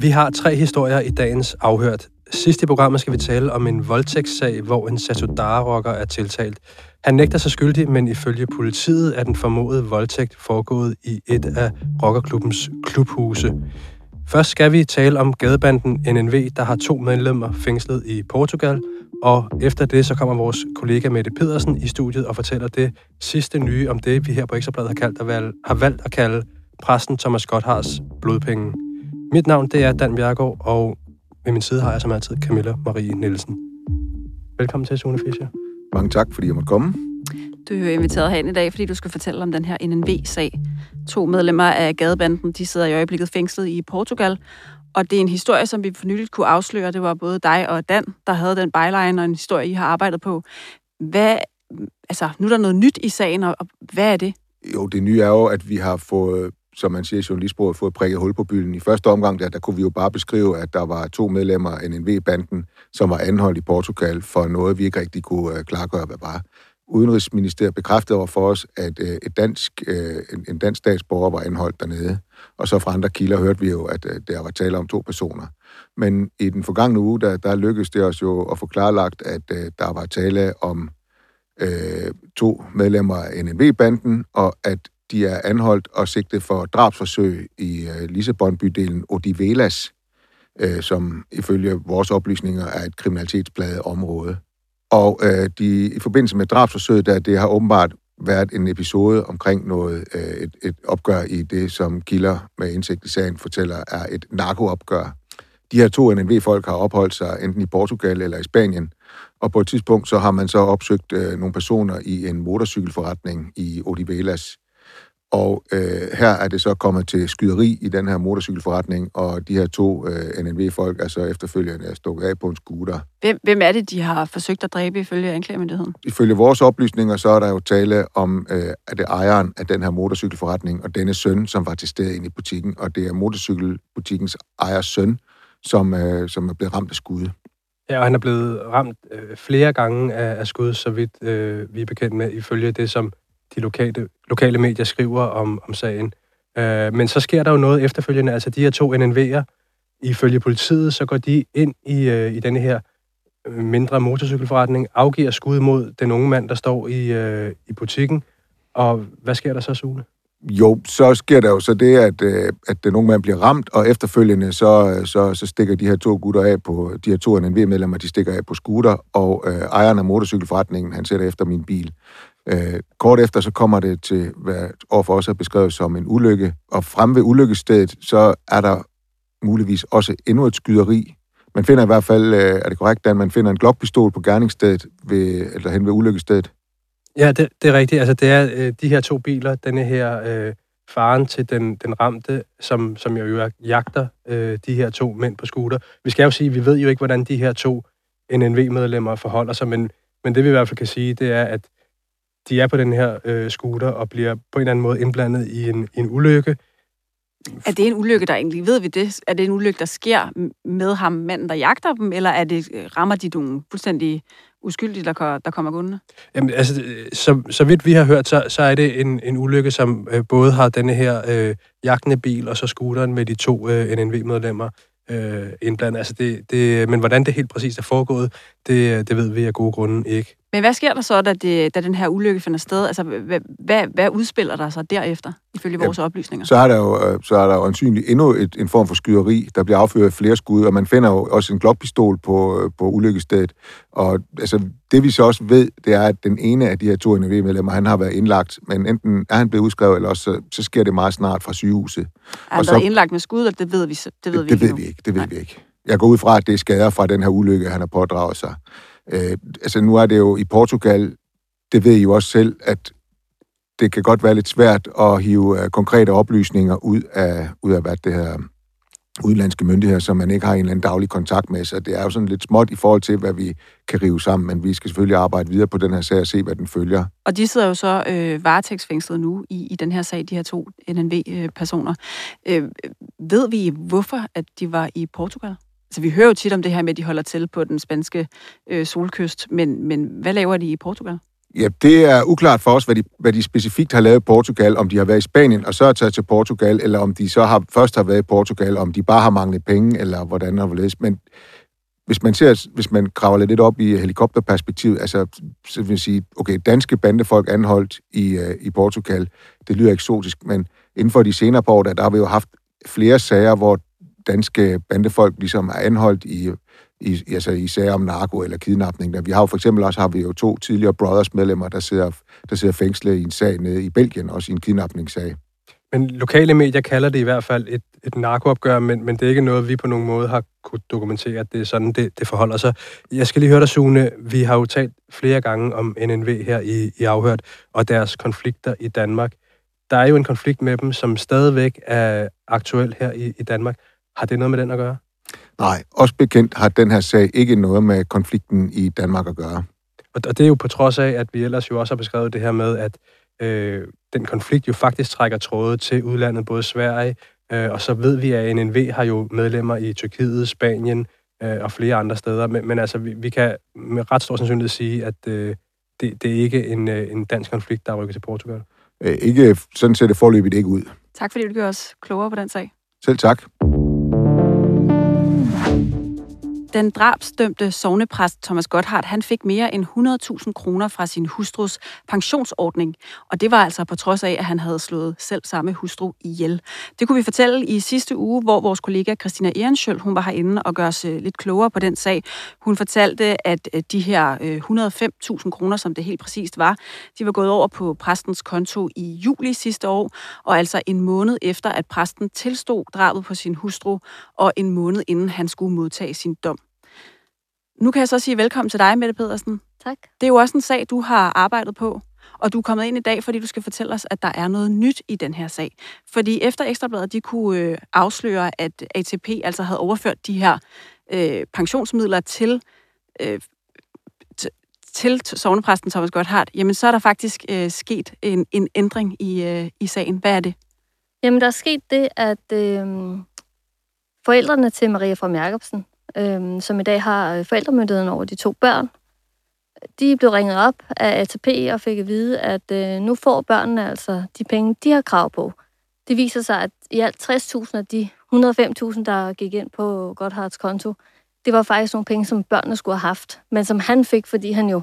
Vi har tre historier i dagens afhørt. Sidst i programmet skal vi tale om en voldtægtssag, hvor en Satudara-rocker er tiltalt. Han nægter sig skyldig, men ifølge politiet er den formodede voldtægt foregået i et af rockerklubbens klubhuse. Først skal vi tale om gadebanden NNV, der har to medlemmer fængslet i Portugal, og efter det så kommer vores kollega Mette Pedersen i studiet og fortæller det sidste nye om det, vi her på Ekstrabladet har, kaldt at valg, har valgt at kalde præsten Thomas Gotthars blodpenge. Mit navn det er Dan Bjergård, og ved min side har jeg som altid Camilla Marie Nielsen. Velkommen til, Sune Fischer. Mange tak, fordi jeg måtte komme. Du er inviteret herind i dag, fordi du skal fortælle om den her NNV-sag. To medlemmer af gadebanden, de sidder i øjeblikket fængslet i Portugal, og det er en historie, som vi for nyligt kunne afsløre. Det var både dig og Dan, der havde den byline og en historie, I har arbejdet på. Hvad, altså, nu er der noget nyt i sagen, og hvad er det? Jo, det nye er jo, at vi har fået som man siger i journalistbruget, fået prikket hul på byen. I første omgang, der, der kunne vi jo bare beskrive, at der var to medlemmer af NNV-banden, som var anholdt i Portugal for noget, vi ikke rigtig kunne øh, klargøre, hvad var. Udenrigsministeriet bekræftede over for os, at øh, et dansk, øh, en, en dansk statsborger var anholdt dernede. Og så fra andre kilder hørte vi jo, at øh, der var tale om to personer. Men i den forgangne uge, der, der lykkedes det os jo at få klarlagt, at øh, der var tale om øh, to medlemmer af NNV-banden, og at de er anholdt og sigtet for drabsforsøg i øh, Lissabon-bydelen Odivelas, øh, som ifølge vores oplysninger er et kriminalitetspladet område. Og øh, de, i forbindelse med drabsforsøget, der det har åbenbart været en episode omkring noget, øh, et, et opgør i det, som kilder med indsigt i sagen fortæller, er et narkoopgør. De her to NNV-folk har opholdt sig enten i Portugal eller i Spanien, og på et tidspunkt så har man så opsøgt øh, nogle personer i en motorcykelforretning i Odivelas, og øh, her er det så kommet til skyderi i den her motorcykelforretning, og de her to øh, NNV-folk er så efterfølgende stukket af på en scooter. Hvem, hvem er det, de har forsøgt at dræbe ifølge anklagemyndigheden? Ifølge vores oplysninger, så er der jo tale om, øh, at det er ejeren af den her motorcykelforretning, og denne søn, som var til stede inde i butikken, og det er motorcykelbutikkens ejers søn, som, øh, som er blevet ramt af skud. Ja, og han er blevet ramt øh, flere gange af, af skud, så vidt øh, vi er bekendt med, ifølge det, som de lokale, lokale medier skriver om, om sagen. Øh, men så sker der jo noget efterfølgende. Altså de her to NNV'er, ifølge politiet, så går de ind i, øh, i denne her øh, mindre motorcykelforretning, afgiver skud mod den unge mand, der står i, øh, i butikken. Og hvad sker der så, Sune? Jo, så sker der jo så det, at, øh, at den unge mand bliver ramt, og efterfølgende så, øh, så, så stikker de her to gutter af på, de her to NNV-medlemmer, de stikker af på scooter, og øh, ejeren af motorcykelforretningen, han sætter efter min bil. Øh, kort efter så kommer det til, hvad overfor også er beskrevet som en ulykke, og frem ved ulykkestedet, så er der muligvis også endnu et skyderi. Man finder i hvert fald, øh, er det korrekt, Dan, man finder en glokpistol på gerningsstedet, ved, eller hen ved ulykkestedet? Ja, det, det er rigtigt. Altså, det er øh, de her to biler, denne her øh, faren til den, den ramte, som, som jo jagter øh, de her to mænd på scooter. Vi skal jo sige, vi ved jo ikke, hvordan de her to NNV-medlemmer forholder sig, men, men det vi i hvert fald kan sige, det er, at de er på den her øh, scooter og bliver på en eller anden måde indblandet i en, en ulykke. Er det en ulykke, der egentlig, ved vi det, er det en ulykke, der sker med ham, manden, der jagter dem, eller er det, rammer de nogle fuldstændig uskyldige, der, der kommer gående? Jamen, altså, så, så vidt vi har hørt, så, så er det en, en ulykke, som øh, både har denne her øh, jagtende bil, og så scooteren med de to øh, NNV-medlemmer øh, indblandet. Altså det, det, men hvordan det helt præcist er foregået, det, det ved vi af gode grunde ikke. Men hvad sker der så, da, det, da den her ulykke finder sted? Altså, hvad, hvad, hvad udspiller der sig derefter, ifølge vores ja, oplysninger? Så er der jo, øh, så er der jo ansynligt endnu et, en form for skyderi. Der bliver affyret flere skud, og man finder jo også en glokpistol på, øh, på ulykkestedet. Og altså, det vi så også ved, det er, at den ene af de her to NV-medlemmer, han har været indlagt, men enten er han blevet udskrevet, eller også så, så sker det meget snart fra sygehuset. Er han været indlagt med skud, eller det ved vi, det ved det, vi ikke Det ved vi ikke, det ved Nej. vi ikke. Jeg går ud fra, at det er skader fra den her ulykke, han har pådraget sig. Øh, altså nu er det jo i Portugal, det ved I jo også selv, at det kan godt være lidt svært at hive øh, konkrete oplysninger ud af, ud af hvad det her udlandske myndigheder, som man ikke har en eller anden daglig kontakt med. Så det er jo sådan lidt småt i forhold til, hvad vi kan rive sammen, men vi skal selvfølgelig arbejde videre på den her sag og se, hvad den følger. Og de sidder jo så øh, varetægtsfængslet nu i, i den her sag, de her to NNV-personer. Øh, øh, ved vi, hvorfor at de var i Portugal? Altså, vi hører jo tit om det her med, at de holder til på den spanske øh, solkyst, men, men hvad laver de i Portugal? Ja, det er uklart for os, hvad de, hvad de specifikt har lavet i Portugal, om de har været i Spanien og så er taget til Portugal, eller om de så har, først har været i Portugal, om de bare har manglet penge, eller hvordan har hvorledes. Men hvis man ser, hvis man graver lidt op i helikopterperspektiv, altså, så vil jeg sige, okay, danske bandefolk anholdt i, uh, i Portugal, det lyder eksotisk, men inden for de senere par år, der, der har vi jo haft flere sager, hvor danske bandefolk ligesom er anholdt i, i, altså i sager om narko eller kidnapning. Vi har jo for eksempel også har vi jo to tidligere Brothers-medlemmer, der sidder, der sidder fængslet i en sag nede i Belgien, også i en kidnapningssag. Men lokale medier kalder det i hvert fald et, et narkoopgør, men, men det er ikke noget, vi på nogen måde har kunne dokumentere, at det er sådan, det, det forholder sig. Jeg skal lige høre dig, Sune. Vi har jo talt flere gange om NNV her i, i Afhørt, og deres konflikter i Danmark. Der er jo en konflikt med dem, som stadigvæk er aktuel her i, i Danmark. Har det noget med den at gøre? Nej, også bekendt har den her sag ikke noget med konflikten i Danmark at gøre. Og, det er jo på trods af, at vi ellers jo også har beskrevet det her med, at øh, den konflikt jo faktisk trækker tråde til udlandet, både Sverige, øh, og så ved vi, at NNV har jo medlemmer i Tyrkiet, Spanien øh, og flere andre steder. Men, men altså, vi, vi kan med ret stor sandsynlighed sige, at øh, det, det er ikke en, øh, en dansk konflikt, der er rykket til Portugal. Øh, ikke, sådan ser det forløbigt ikke ud. Tak fordi du gjorde os klogere på den sag. Selv tak. Den drabsdømte sovnepræst Thomas Gotthardt, han fik mere end 100.000 kroner fra sin hustrus pensionsordning. Og det var altså på trods af, at han havde slået selv samme hustru ihjel. Det kunne vi fortælle i sidste uge, hvor vores kollega Christina Ehrenschøl, hun var herinde og gør os øh, lidt klogere på den sag. Hun fortalte, at øh, de her øh, 105.000 kroner, som det helt præcist var, de var gået over på præstens konto i juli sidste år, og altså en måned efter, at præsten tilstod drabet på sin hustru, og en måned inden han skulle modtage sin dom. Nu kan jeg så sige velkommen til dig, Mette Pedersen. Tak. Det er jo også en sag, du har arbejdet på. Og du er kommet ind i dag, fordi du skal fortælle os, at der er noget nyt i den her sag. Fordi efter Ekstrabladet, de kunne øh, afsløre, at ATP altså havde overført de her øh, pensionsmidler til, øh, til sovnepræsten Thomas Gotthardt, jamen så er der faktisk øh, sket en, en ændring i, øh, i sagen. Hvad er det? Jamen der er sket det, at øh, forældrene til Maria fra Jacobsen, øh, som i dag har øh, forældremyndigheden over de to børn. De blev ringet op af ATP og fik at vide, at øh, nu får børnene altså de penge, de har krav på. Det viser sig, at i alt 60.000 af de 105.000, der gik ind på Godhards konto, det var faktisk nogle penge, som børnene skulle have haft, men som han fik, fordi han jo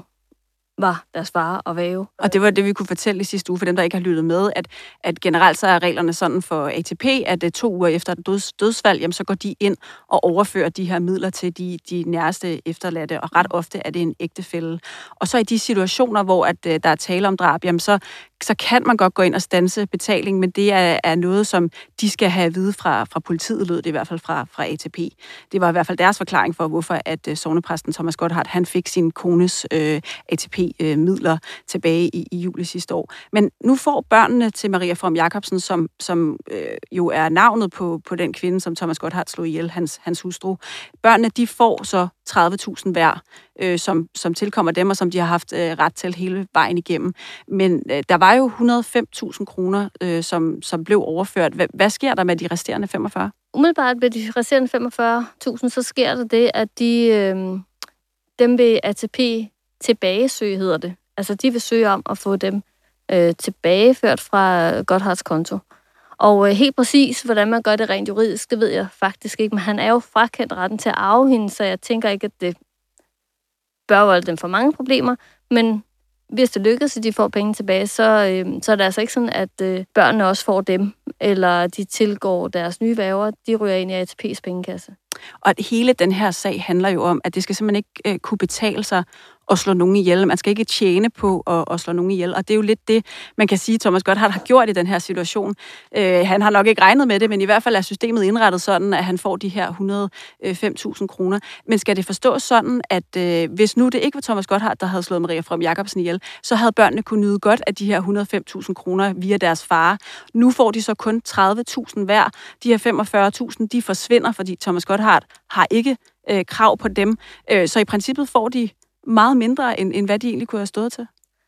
var deres far og væve. Og det var det, vi kunne fortælle i sidste uge, for dem, der ikke har lyttet med, at, at generelt så er reglerne sådan for ATP, at øh, to uger efter døds, dødsfald, jamen, så går de ind og overfører de her midler til de, de nærmeste efterladte, og ret ofte er det en ægtefælde. Og så i de situationer, hvor at, øh, der er tale om drab, jamen, så så kan man godt gå ind og stanse betaling, men det er, er noget, som de skal have at vide fra, fra politiet, lød det i hvert fald fra, fra ATP. Det var i hvert fald deres forklaring for, hvorfor at uh, sovnepræsten Thomas Gotthardt, han fik sin kones uh, øh, ATP-midler øh, uh, tilbage i, i juli sidste år. Men nu får børnene til Maria From Jacobsen, som, som uh, jo er navnet på, på den kvinde, som Thomas Gotthardt slog ihjel, hans, hans hustru. Børnene, de får så 30.000 hver, øh, som, som tilkommer dem, og som de har haft øh, ret til hele vejen igennem. Men øh, der var jo 105.000 kroner, øh, som, som blev overført. Hvad, hvad sker der med de resterende 45? Umiddelbart med de resterende 45.000, så sker der det, at de, øh, dem ved ATP tilbagesøge, hedder det. Altså, de vil søge om at få dem øh, tilbageført fra Godhards konto. Og øh, helt præcis, hvordan man gør det rent juridisk, det ved jeg faktisk ikke, men han er jo frakendt retten til at arve hende, så jeg tænker ikke, at det bør volde dem for mange problemer, men hvis det lykkes, at de får penge tilbage, så, øh, så er det altså ikke sådan, at øh, børnene også får dem, eller de tilgår deres nye værger, de ryger ind i ATP's pengekasse. Og hele den her sag handler jo om, at det skal simpelthen ikke øh, kunne betale sig at slå nogen ihjel. Man skal ikke tjene på at, at slå nogen ihjel. Og det er jo lidt det, man kan sige, Thomas Gotthard har gjort i den her situation. Øh, han har nok ikke regnet med det, men i hvert fald er systemet indrettet sådan, at han får de her 105.000 øh, kroner. Men skal det forstås sådan, at øh, hvis nu det ikke var Thomas Gotthard, der havde slået Maria From Jacobsen ihjel, så havde børnene kunne nyde godt af de her 105.000 kroner via deres far. Nu får de så kun 30.000 hver. De her 45.000, de forsvinder, fordi Thomas Gotthard har ikke øh, krav på dem. Øh, så i princippet får de meget mindre, end, end hvad de egentlig kunne have stået til.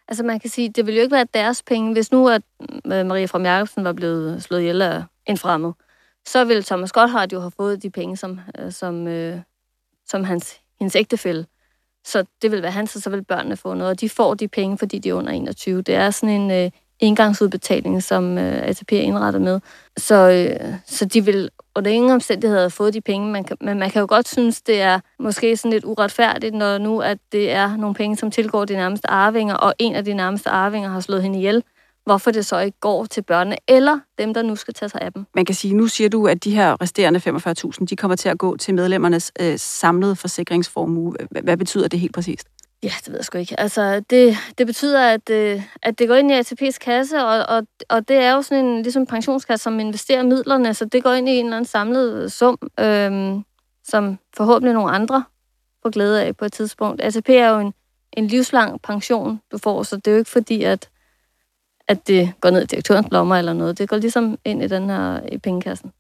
Altså man kan sige, det ville jo ikke være deres penge, hvis nu at Marie Maria fra Jacobsen var blevet slået ihjel af en fremmed. Så ville Thomas Gotthardt jo have fået de penge, som, øh, som, øh, som hans, hendes ægtefælde Så det vil være hans, og så vil børnene få noget. Og de får de penge, fordi de er under 21. Det er sådan en øh, engangsudbetaling, som øh, ATP er indrettet med. Så, øh, så de vil under ingen omstændigheder have fået de penge. Man kan, men man kan jo godt synes, det er måske sådan lidt uretfærdigt, når nu at det er nogle penge, som tilgår de nærmeste arvinger, og en af de nærmeste arvinger har slået hende ihjel hvorfor det så ikke går til børnene, eller dem, der nu skal tage sig af dem. Man kan sige, nu siger du, at de her resterende 45.000, de kommer til at gå til medlemmernes øh, samlede forsikringsformue. Hvad betyder det helt præcist? Ja, det ved jeg sgu ikke. Altså, det, det betyder, at, øh, at det går ind i ATP's kasse, og, og, og det er jo sådan en ligesom pensionskasse, som investerer midlerne, så det går ind i en eller anden samlet øh, sum, øh, som forhåbentlig nogle andre får glæde af på et tidspunkt. ATP er jo en, en livslang pension, du får, så det er jo ikke fordi, at at det går ned i direktørens lommer eller noget. Det går ligesom ind i den her i pengekassen.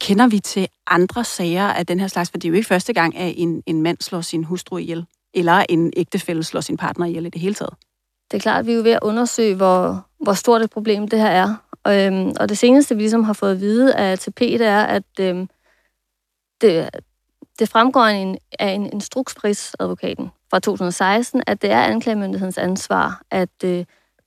Kender vi til andre sager af den her slags? For det er jo ikke første gang, at en, en mand slår sin hustru ihjel, eller en ægtefælle slår sin partner ihjel i det hele taget. Det er klart, at vi er jo ved at undersøge, hvor, hvor stort et problem det her er. Og, øhm, og det seneste, vi ligesom har fået at vide af ATP, det er, at øhm, det, det fremgår af en, af en instrukspridsadvokaten fra 2016, at det er anklagemyndighedens ansvar at øh,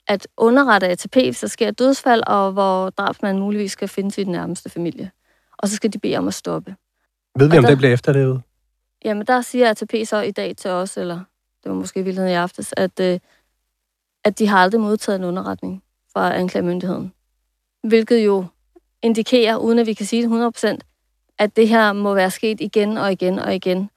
at underrette ATP, hvis der sker et dødsfald, og hvor drabsmanden muligvis skal finde sin nærmeste familie. Og så skal de bede om at stoppe. Ved vi, og om der, det bliver efterlevet? Jamen, der siger ATP så i dag til os, eller det var måske i virkeligheden i aftes, at, øh, at de har aldrig modtaget en underretning fra anklagemyndigheden. Hvilket jo indikerer, uden at vi kan sige det 100%, at det her må være sket igen og igen og igen.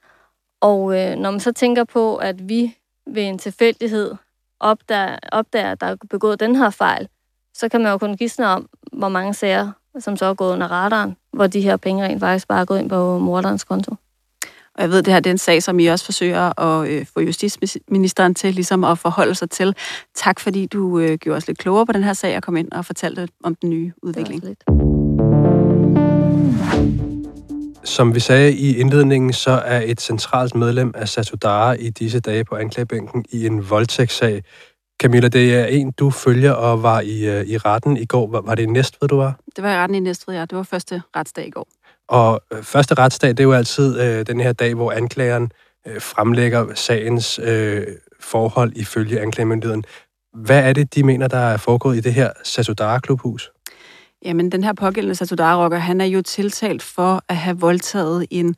Og øh, når man så tænker på, at vi ved en tilfældighed opdager, opdager, at der er begået den her fejl, så kan man jo kun gisne om, hvor mange sager, som så er gået under radaren, hvor de her penge rent faktisk bare er gået ind på morderens konto. Og jeg ved, det her det er en sag, som I også forsøger at øh, få justitsministeren til ligesom at forholde sig til. Tak fordi du øh, gjorde os lidt klogere på den her sag og kom ind og fortalte om den nye udvikling. Det Som vi sagde i indledningen, så er et centralt medlem af Satudara i disse dage på anklagebænken i en voldtægtssag. Camilla, det er en, du følger og var i, uh, i retten i går. Var, var det i Næstved, du var? Det var i retten i Næstved, ja. Det var første retsdag i går. Og øh, første retsdag, det er jo altid øh, den her dag, hvor anklageren øh, fremlægger sagens øh, forhold ifølge anklagemyndigheden. Hvad er det, de mener, der er foregået i det her Satudara-klubhus? Jamen, den her pågældende Satudara-rocker, han er jo tiltalt for at have voldtaget en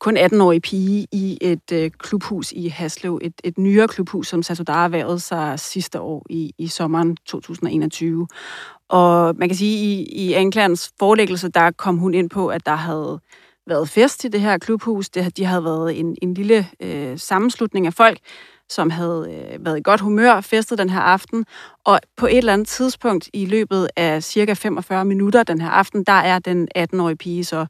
kun 18-årig pige i et øh, klubhus i Haslev. Et, et nyere klubhus, som Satudara erhvervede sig sidste år i, i sommeren 2021. Og man kan sige, at i, i anklagerens forelæggelse, der kom hun ind på, at der havde været fest i det her klubhus. Det, de havde været en, en lille øh, sammenslutning af folk, som havde øh, været i godt humør, festet den her aften, og på et eller andet tidspunkt i løbet af cirka 45 minutter den her aften, der er den 18-årige pige så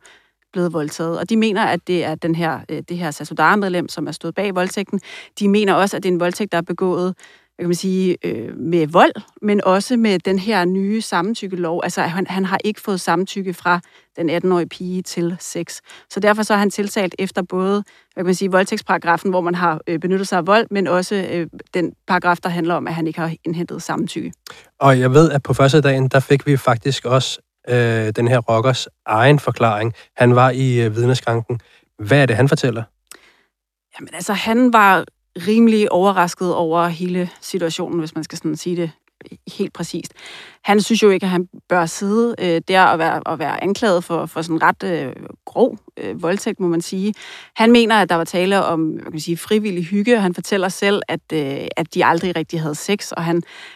blevet voldtaget. Og de mener, at det er den her, øh, det her Sasodara-medlem, som er stået bag voldtægten. De mener også, at det er en voldtægt, der er begået jeg kan man sige, øh, med vold, men også med den her nye samtykkelov. Altså, han, han har ikke fået samtykke fra den 18-årige pige til sex. Så derfor så er han tiltalt efter både hvad kan man sige, voldtægtsparagrafen, hvor man har øh, benyttet sig af vold, men også øh, den paragraf, der handler om, at han ikke har indhentet samtykke. Og jeg ved, at på første dagen, der fik vi faktisk også øh, den her rockers egen forklaring. Han var i øh, vidneskranken. Hvad er det, han fortæller? Jamen altså, han var rimelig overrasket over hele situationen, hvis man skal sådan sige det helt præcist. Han synes jo ikke, at han bør sidde øh, der og være, og være anklaget for, for sådan ret øh, grov øh, voldtægt, må man sige. Han mener, at der var tale om hvad kan man sige, frivillig hygge. Han fortæller selv, at, øh, at de aldrig rigtig havde sex, og han,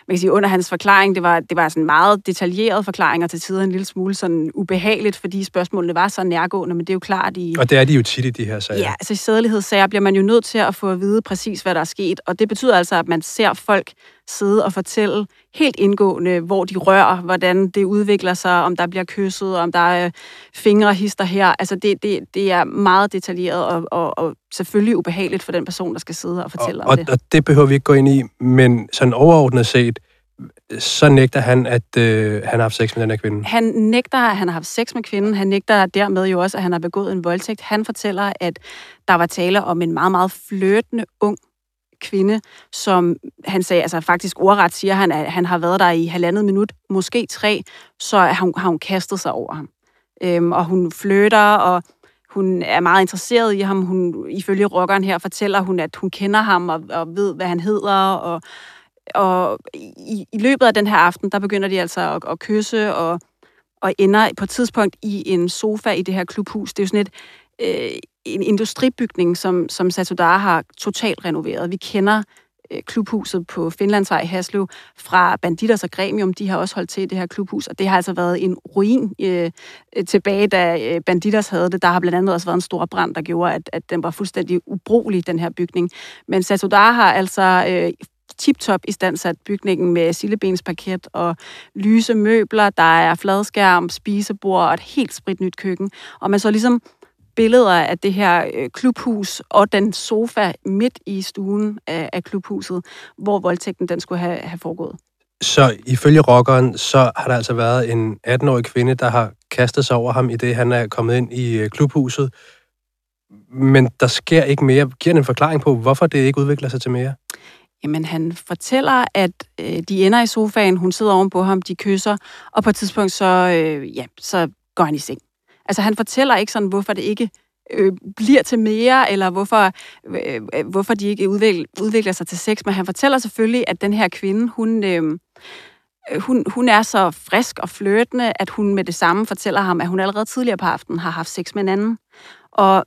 man kan sige, under hans forklaring, det var, det var sådan meget detaljeret forklaringer til tider en lille smule sådan ubehageligt, fordi spørgsmålene var så nærgående, men det er jo klart i... Og det er de jo tit i de her sager. Ja, altså i sædelighedssager bliver man jo nødt til at få at vide præcis, hvad der er sket, og det betyder altså, at man ser folk sidde og fortælle helt indgående, hvor de rører, hvordan det udvikler sig, om der bliver kysset, om der er fingre hister her. Altså det, det, det er meget detaljeret og, og, og selvfølgelig ubehageligt for den person, der skal sidde og fortælle og, om det. Og det behøver vi ikke gå ind i, men sådan overordnet set, så nægter han, at øh, han har haft sex med den her kvinde. Han nægter, at han har haft sex med kvinden. Han nægter dermed jo også, at han har begået en voldtægt. Han fortæller, at der var tale om en meget, meget flirtende ung kvinde, som han sagde, altså faktisk ordret siger han, at han har været der i halvandet minut, måske tre, så har hun, har hun kastet sig over ham. Øhm, og hun flytter, og hun er meget interesseret i ham. Hun, ifølge rockeren her fortæller hun, at hun kender ham og, og ved, hvad han hedder. Og, og i, i løbet af den her aften, der begynder de altså at, at kysse og, og ender på et tidspunkt i en sofa i det her klubhus. Det er jo sådan et, øh, en industribygning, som, som Satudara har totalt renoveret. Vi kender øh, klubhuset på Finlandsvej i Haslev fra Banditers og Gremium. De har også holdt til i det her klubhus, og det har altså været en ruin øh, tilbage, da øh, Banditers havde det. Der har blandt andet også været en stor brand, der gjorde, at, at den var fuldstændig ubrugelig, den her bygning. Men Satudara har altså øh, tip-top i bygningen med sillebensparket og lyse møbler. Der er fladskærm, spisebord og et helt spritnyt køkken. Og man så ligesom billeder af det her øh, klubhus og den sofa midt i stuen af, af klubhuset, hvor voldtægten den skulle have, have foregået. Så ifølge rockeren, så har der altså været en 18-årig kvinde, der har kastet sig over ham i det, han er kommet ind i øh, klubhuset. Men der sker ikke mere. Giver en forklaring på, hvorfor det ikke udvikler sig til mere? Jamen, han fortæller, at øh, de ender i sofaen, hun sidder ovenpå ham, de kysser, og på et tidspunkt så, øh, ja, så går han i seng. Altså, han fortæller ikke sådan, hvorfor det ikke øh, bliver til mere, eller hvorfor, øh, øh hvorfor de ikke udvikler, udvikler sig til sex, men han fortæller selvfølgelig, at den her kvinde, hun... Øh, hun, hun er så frisk og flirtende, at hun med det samme fortæller ham, at hun allerede tidligere på aftenen har haft sex med en anden. Og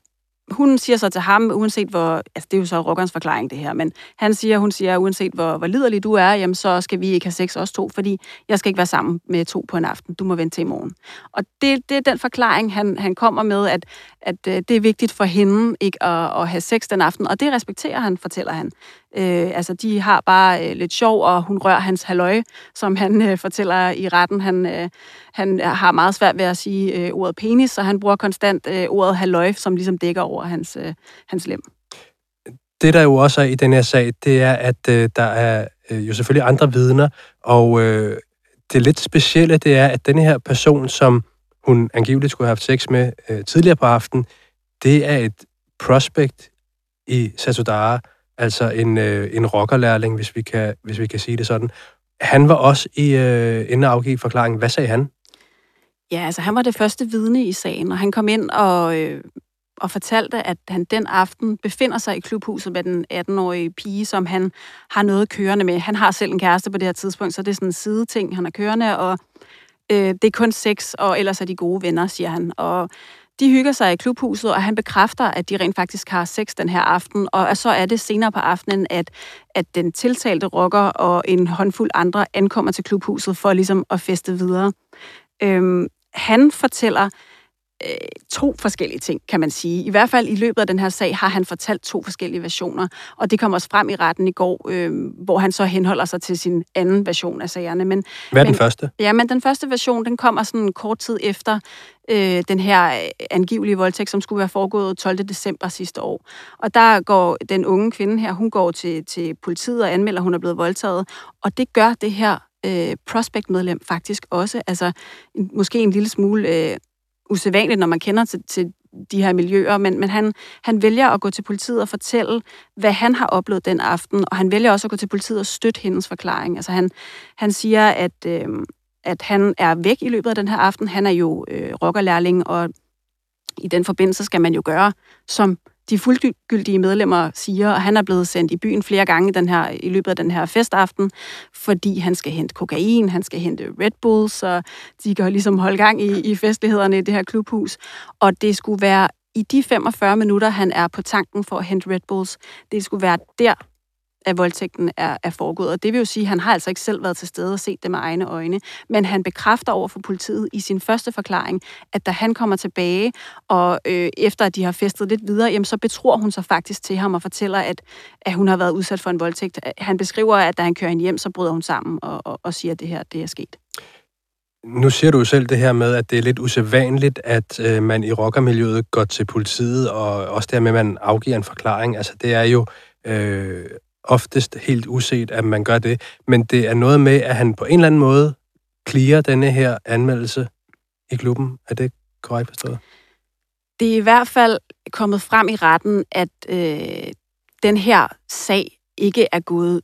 hun siger så til ham, uanset hvor, altså det er jo så rockerens forklaring det her, men han siger, hun siger, uanset hvor, hvor liderlig du er, jamen så skal vi ikke have sex os to, fordi jeg skal ikke være sammen med to på en aften. Du må vente til i morgen. Og det, det er den forklaring, han, han kommer med, at, at øh, det er vigtigt for hende ikke at, at have sex den aften, og det respekterer han, fortæller han. Øh, altså, de har bare øh, lidt sjov, og hun rører hans halløj, som han øh, fortæller i retten. Han, øh, han har meget svært ved at sige øh, ordet penis, så han bruger konstant øh, ordet halløj, som ligesom dækker over hans, øh, hans lem. Det, der jo også er i den her sag, det er, at øh, der er øh, jo selvfølgelig andre vidner, og øh, det lidt specielle, det er, at den her person, som hun angiveligt skulle have haft sex med øh, tidligere på aftenen, det er et prospect i Satudara, altså en, øh, en rockerlærling, hvis vi, kan, hvis vi kan sige det sådan. Han var også i øh, inden at afgive forklaringen. Hvad sagde han? Ja, altså han var det første vidne i sagen, og han kom ind og, øh, og fortalte, at han den aften befinder sig i klubhuset med den 18-årige pige, som han har noget kørende med. Han har selv en kæreste på det her tidspunkt, så det er sådan en sideting, han er kørende, og øh, det er kun sex, og ellers er de gode venner, siger han. Og de hygger sig i klubhuset, og han bekræfter, at de rent faktisk har sex den her aften, og så er det senere på aftenen, at, at den tiltalte rocker og en håndfuld andre ankommer til klubhuset for ligesom at feste videre. Øhm, han fortæller, øh, to forskellige ting, kan man sige. I hvert fald i løbet af den her sag har han fortalt to forskellige versioner, og det kom også frem i retten i går, øh, hvor han så henholder sig til sin anden version af sagerne. Men, Hvad er men, den første? Ja, men den første version, den kommer sådan kort tid efter øh, den her øh, angivelige voldtægt, som skulle være foregået 12. december sidste år. Og der går den unge kvinde her, hun går til, til politiet og anmelder, at hun er blevet voldtaget, og det gør det her øh, prospect-medlem faktisk også. Altså, måske en lille smule... Øh, usædvanligt, når man kender til, til de her miljøer, men, men han, han vælger at gå til politiet og fortælle, hvad han har oplevet den aften, og han vælger også at gå til politiet og støtte hendes forklaring. Altså han, han siger, at, øh, at han er væk i løbet af den her aften. Han er jo øh, rockerlærling, og i den forbindelse skal man jo gøre, som de fuldgyldige medlemmer siger, at han er blevet sendt i byen flere gange den her, i løbet af den her festaften, fordi han skal hente kokain, han skal hente Red Bull, så de kan ligesom holde gang i, i festlighederne i det her klubhus. Og det skulle være i de 45 minutter, han er på tanken for at hente Red Bulls, det skulle være der, at voldtægten er, er foregået. Og det vil jo sige, at han har altså ikke selv været til stede og set det med egne øjne. Men han bekræfter over for politiet i sin første forklaring, at da han kommer tilbage, og øh, efter at de har festet lidt videre, jamen, så betror hun sig faktisk til ham og fortæller, at, at hun har været udsat for en voldtægt. Han beskriver, at da han kører hende hjem, så bryder hun sammen og, og, og siger, at det her det er sket. Nu siger du jo selv det her med, at det er lidt usædvanligt, at øh, man i rockermiljøet går til politiet, og også dermed, at man afgiver en forklaring. Altså, det er jo øh, oftest helt uset, at man gør det. Men det er noget med, at han på en eller anden måde clear denne her anmeldelse i klubben. Er det korrekt forstået? Det er i hvert fald kommet frem i retten, at øh, den her sag ikke er gået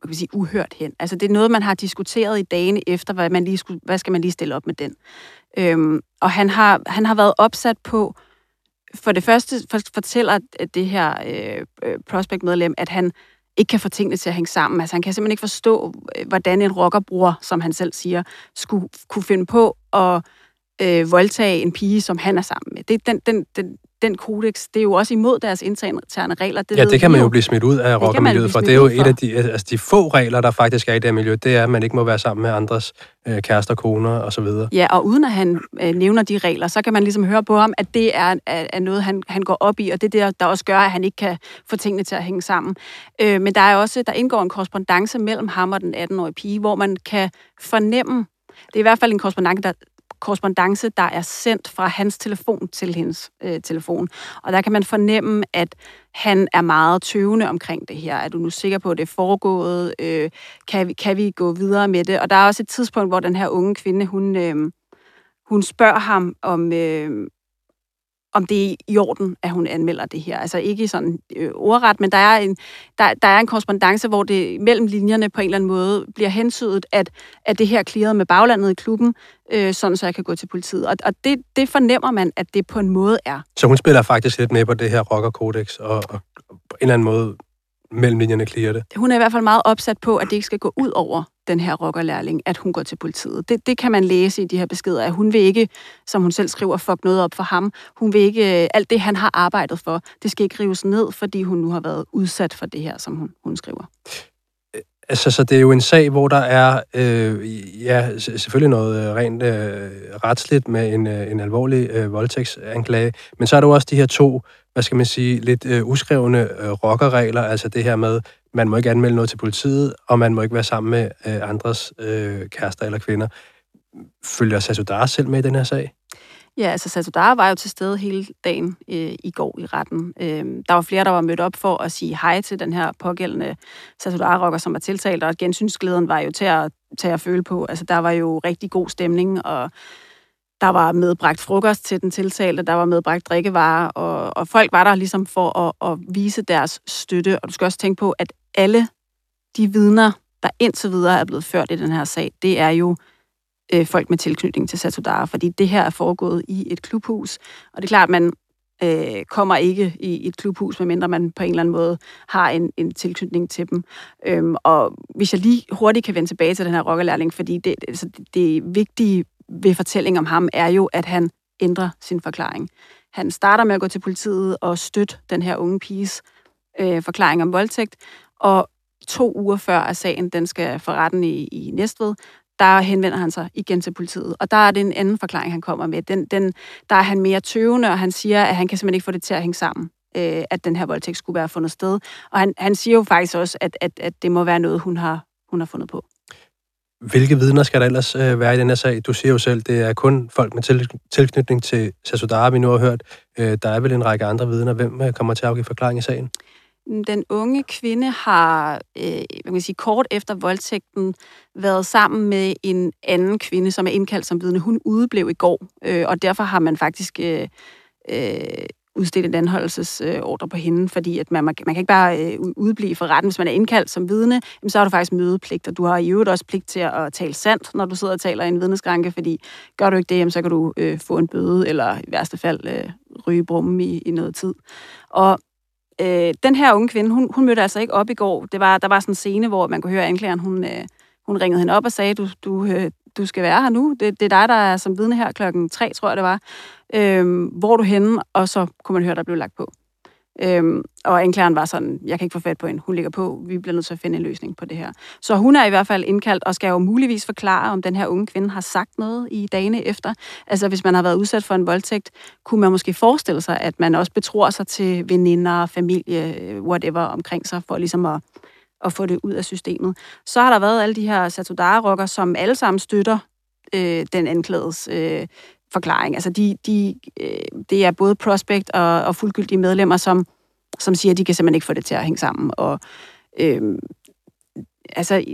hvad kan sige, uhørt hen. Altså det er noget, man har diskuteret i dagene efter, hvad, man lige skulle, hvad skal man lige stille op med den. Øhm, og han har, han har været opsat på for det første fortæller det her øh, øh prospect-medlem, at han ikke kan få tingene til at hænge sammen. Altså han kan simpelthen ikke forstå, øh, hvordan en rockerbror, som han selv siger, skulle kunne finde på at øh, voldtage en pige, som han er sammen med. Det, den, den, den, den kodex, det er jo også imod deres interne regler. Det ja, det kan man jo blive smidt ud af rockermiljøet, for det er jo et af de, altså de få regler, der faktisk er i det miljø, det er, at man ikke må være sammen med andres øh, kærester, koner osv. Ja, og uden at han øh, nævner de regler, så kan man ligesom høre på ham, at det er, er, er noget, han, han går op i, og det er det, der også gør, at han ikke kan få tingene til at hænge sammen. Øh, men der er også, der indgår en korrespondence mellem ham og den 18-årige pige, hvor man kan fornemme, det er i hvert fald en korrespondence, der, korrespondence, der er sendt fra hans telefon til hendes øh, telefon. Og der kan man fornemme, at han er meget tøvende omkring det her. Er du nu sikker på, at det er foregået? Øh, kan, vi, kan vi gå videre med det? Og der er også et tidspunkt, hvor den her unge kvinde, hun, øh, hun spørger ham om, øh, om det er i orden, at hun anmelder det her. Altså ikke sådan øh, ordret, men der er, en, der, der er en korrespondence, hvor det mellem linjerne på en eller anden måde bliver hensydet, at, at det her klirrede med baglandet i klubben, øh, sådan så jeg kan gå til politiet. Og, og det, det fornemmer man, at det på en måde er. Så hun spiller faktisk lidt med på det her rockerkodex, og, og på en eller anden måde mellem linjerne klirer det? Hun er i hvert fald meget opsat på, at det ikke skal gå ud over den her rockerlærling, at hun går til politiet. Det, det kan man læse i de her beskeder, at hun vil ikke, som hun selv skriver, fuck noget op for ham. Hun vil ikke, øh, alt det han har arbejdet for, det skal ikke rives ned, fordi hun nu har været udsat for det her, som hun, hun skriver. Øh, altså, så det er jo en sag, hvor der er øh, ja, selvfølgelig noget øh, rent øh, retsligt med en, øh, en alvorlig øh, voldtægtsanklage, men så er der jo også de her to, hvad skal man sige, lidt øh, uskrevne øh, rockerregler, altså det her med, man må ikke anmelde noget til politiet, og man må ikke være sammen med øh, andres øh, kærester eller kvinder. Følger Sasudar selv med i den her sag? Ja, altså Satudara var jo til stede hele dagen øh, i går i retten. Øh, der var flere, der var mødt op for at sige hej til den her pågældende Satudara-rocker, som var tiltalt, og gensynsglæden var jo til at, til at føle på. Altså, der var jo rigtig god stemning, og der var medbragt frokost til den tiltalte, der var medbragt drikkevarer, og, og folk var der ligesom for at, at vise deres støtte. Og du skal også tænke på, at alle de vidner, der indtil videre er blevet ført i den her sag, det er jo øh, folk med tilknytning til Satudara, fordi det her er foregået i et klubhus. Og det er klart, at man øh, kommer ikke i et klubhus, medmindre man på en eller anden måde har en, en tilknytning til dem. Øhm, og hvis jeg lige hurtigt kan vende tilbage til den her rockerlærling, fordi det, altså, det, det vigtige ved fortællingen om ham er jo, at han ændrer sin forklaring. Han starter med at gå til politiet og støtte den her unge piges øh, forklaring om voldtægt, og to uger før at sagen den skal for retten i, i Næstved, der henvender han sig igen til politiet. Og der er det en anden forklaring, han kommer med. Den, den, der er han mere tøvende, og han siger, at han kan simpelthen ikke få det til at hænge sammen, øh, at den her voldtægt skulle være fundet sted. Og han, han siger jo faktisk også, at, at, at det må være noget, hun har, hun har fundet på. Hvilke vidner skal der ellers øh, være i den her sag? Du siger jo selv, det er kun folk med til, tilknytning til Sasudara, vi nu har hørt. Øh, der er vel en række andre vidner. Hvem øh, kommer til at afgive forklaring i sagen? Den unge kvinde har, øh, hvad kan sige, kort efter voldtægten været sammen med en anden kvinde, som er indkaldt som vidne. Hun udeblev i går, øh, og derfor har man faktisk øh, øh, udstedt en anholdelsesordre på hende, fordi at man, man, kan ikke bare øh, udblive for retten. Hvis man er indkaldt som vidne, så har du faktisk mødepligt, og du har i øvrigt også pligt til at tale sandt, når du sidder og taler i en vidneskranke, fordi gør du ikke det, så kan du øh, få en bøde, eller i værste fald øh, ryge brummen i, i noget tid. Og øh, den her unge kvinde, hun, hun mødte altså ikke op i går. Det var, der var sådan en scene, hvor man kunne høre anklageren, hun, øh, hun ringede hende op og sagde, du, du, øh, du skal være her nu. Det, det er dig, der er som vidne her klokken tre, tror jeg det var. Øhm, hvor er du henne? Og så kunne man høre, der blev lagt på. Øhm, og anklageren var sådan, jeg kan ikke få fat på hende, hun ligger på, vi bliver nødt til at finde en løsning på det her. Så hun er i hvert fald indkaldt og skal jo muligvis forklare, om den her unge kvinde har sagt noget i dagene efter. Altså hvis man har været udsat for en voldtægt, kunne man måske forestille sig, at man også betror sig til veninder, familie, øh, whatever omkring sig, for ligesom at, at få det ud af systemet. Så har der været alle de her Satudara-rocker, som alle sammen støtter øh, den anklagedes øh, forklaring. Altså, de, de, øh, det er både prospect og, og fuldgyldige medlemmer, som, som siger, at de kan simpelthen ikke få det til at hænge sammen. Og øh, altså,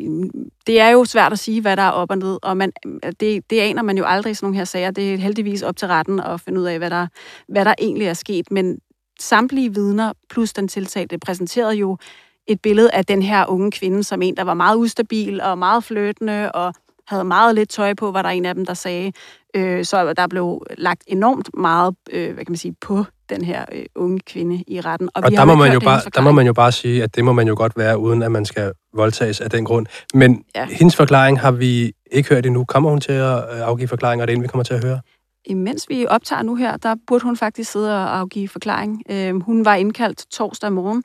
det er jo svært at sige, hvad der er op og ned, og man, det, det aner man jo aldrig i sådan nogle her sager. Det er heldigvis op til retten at finde ud af, hvad der, hvad der egentlig er sket, men samtlige vidner plus den tiltalte præsenterede jo et billede af den her unge kvinde som en, der var meget ustabil og meget fløtende og havde meget lidt tøj på, var der en af dem, der sagde. Øh, så der blev lagt enormt meget, øh, hvad kan man sige, på den her øh, unge kvinde i retten. Og, og der, må man jo bare, der må man jo bare sige, at det må man jo godt være, uden at man skal voldtages af den grund. Men ja. hendes forklaring har vi ikke hørt endnu. Kommer hun til at øh, afgive forklaringer, og det er vi kommer til at høre? Imens vi optager nu her, der burde hun faktisk sidde og afgive forklaring. Øh, hun var indkaldt torsdag morgen.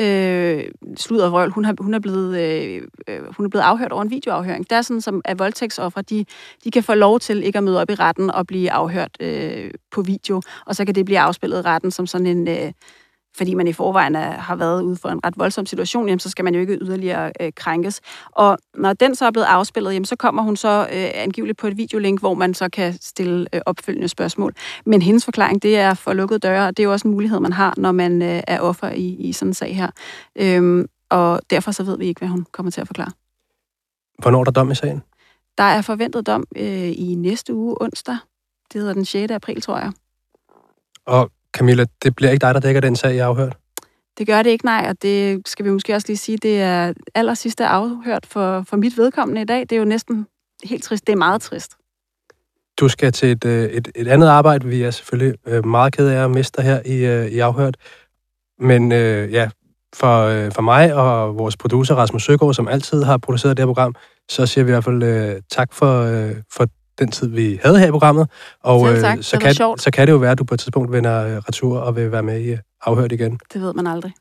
Øh, slud og vrøl. Hun, har, hun, er blevet, øh, øh, hun er blevet afhørt over en videoafhøring. Det er sådan, som at voldtægtsoffre, de, de kan få lov til ikke at møde op i retten og blive afhørt øh, på video, og så kan det blive afspillet i retten som sådan en... Øh, fordi man i forvejen er, har været ude for en ret voldsom situation, jamen, så skal man jo ikke yderligere øh, krænkes. Og når den så er blevet afspillet, jamen, så kommer hun så øh, angiveligt på et videolink, hvor man så kan stille øh, opfølgende spørgsmål. Men hendes forklaring, det er for lukkede døre, og det er jo også en mulighed, man har, når man øh, er offer i, i sådan en sag her. Øhm, og derfor så ved vi ikke, hvad hun kommer til at forklare. Hvornår er der dom i sagen? Der er forventet dom øh, i næste uge onsdag. Det hedder den 6. april, tror jeg. Og Camilla, det bliver ikke dig, der dækker den sag, jeg har afhørt? Det gør det ikke, nej, og det skal vi måske også lige sige, det er aller sidste afhørt for, for mit vedkommende i dag. Det er jo næsten helt trist. Det er meget trist. Du skal til et, øh, et, et andet arbejde. Vi er selvfølgelig øh, meget ked af at miste dig her i, øh, i afhørt. Men øh, ja, for, for mig og vores producer Rasmus Søgaard, som altid har produceret det her program, så siger vi i hvert fald øh, tak for, øh, for den tid, vi havde her i programmet. Og øh, så, kan, så kan det jo være, at du på et tidspunkt vender øh, retur og vil være med i afhørt igen. Det ved man aldrig.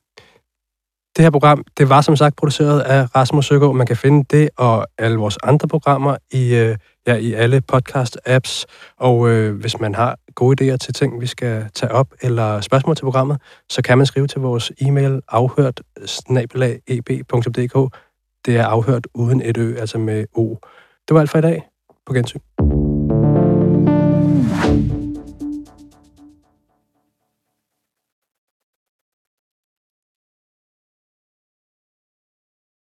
Det her program, det var som sagt produceret af Rasmus Søgaard. Man kan finde det og alle vores andre programmer i, øh, ja, i alle podcast-apps. Og øh, hvis man har gode idéer til ting, vi skal tage op, eller spørgsmål til programmet, så kan man skrive til vores e-mail afhørt eb.dk. Det er afhørt uden et ø, altså med o. Det var alt for i dag. På gensyn.